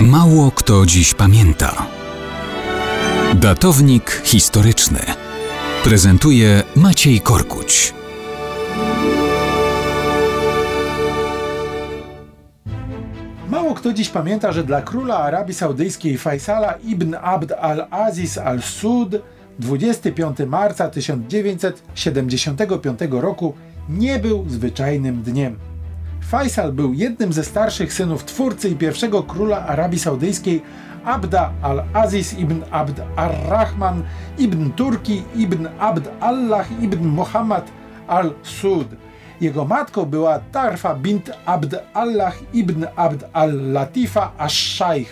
Mało kto dziś pamięta. Datownik historyczny prezentuje Maciej Korkuć. Mało kto dziś pamięta, że dla króla Arabii Saudyjskiej Faisala ibn Abd al-Aziz al-Sud 25 marca 1975 roku nie był zwyczajnym dniem. Faisal był jednym ze starszych synów twórcy i pierwszego króla Arabii Saudyjskiej Abda al-Aziz ibn Abd ar-Rahman ibn Turki ibn Abd Allah ibn Muhammad al-Sud. Jego matką była Tarfa bint Abd Allah ibn Abd al-Latifa ash-Shaykh.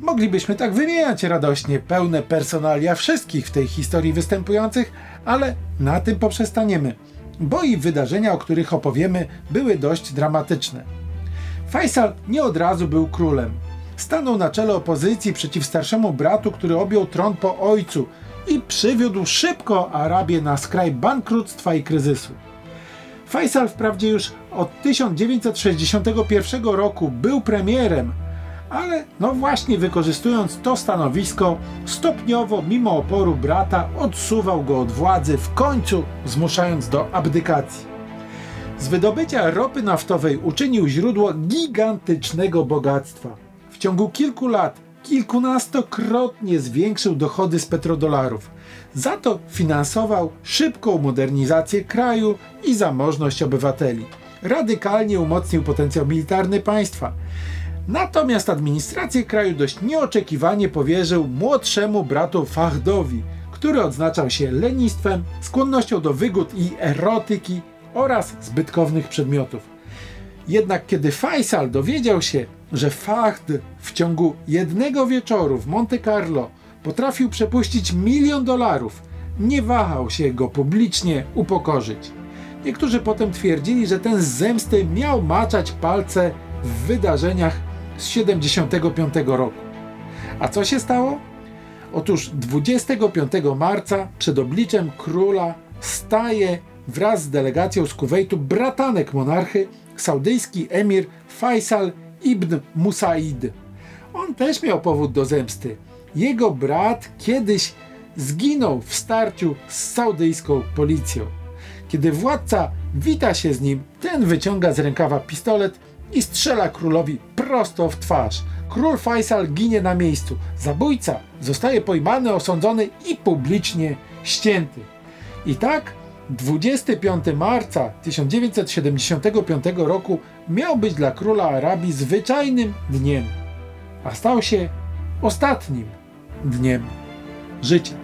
Moglibyśmy tak wymieniać radośnie pełne personalia wszystkich w tej historii występujących, ale na tym poprzestaniemy bo i wydarzenia, o których opowiemy, były dość dramatyczne. Faisal nie od razu był królem. Stanął na czele opozycji przeciw starszemu bratu, który objął tron po ojcu i przywiódł szybko Arabię na skraj bankructwa i kryzysu. Faisal wprawdzie już od 1961 roku był premierem, ale no właśnie wykorzystując to stanowisko, stopniowo, mimo oporu brata, odsuwał go od władzy, w końcu zmuszając do abdykacji. Z wydobycia ropy naftowej uczynił źródło gigantycznego bogactwa. W ciągu kilku lat kilkunastokrotnie zwiększył dochody z petrodolarów. Za to finansował szybką modernizację kraju i zamożność obywateli. Radykalnie umocnił potencjał militarny państwa. Natomiast administrację kraju dość nieoczekiwanie powierzył młodszemu bratu Fahdowi, który odznaczał się lenistwem, skłonnością do wygód i erotyki oraz zbytkownych przedmiotów. Jednak kiedy Faisal dowiedział się, że Fahd w ciągu jednego wieczoru w Monte Carlo potrafił przepuścić milion dolarów, nie wahał się go publicznie upokorzyć. Niektórzy potem twierdzili, że ten z zemsty miał maczać palce w wydarzeniach z 75 roku. A co się stało? Otóż 25 marca przed obliczem króla staje wraz z delegacją z Kuwejtu bratanek monarchy, saudyjski emir Faisal ibn Musaid. On też miał powód do zemsty. Jego brat kiedyś zginął w starciu z saudyjską policją. Kiedy władca wita się z nim, ten wyciąga z rękawa pistolet i strzela królowi prosto w twarz. Król Faisal ginie na miejscu. Zabójca zostaje pojmany, osądzony i publicznie ścięty. I tak 25 marca 1975 roku miał być dla króla Arabii zwyczajnym dniem, a stał się ostatnim dniem życia.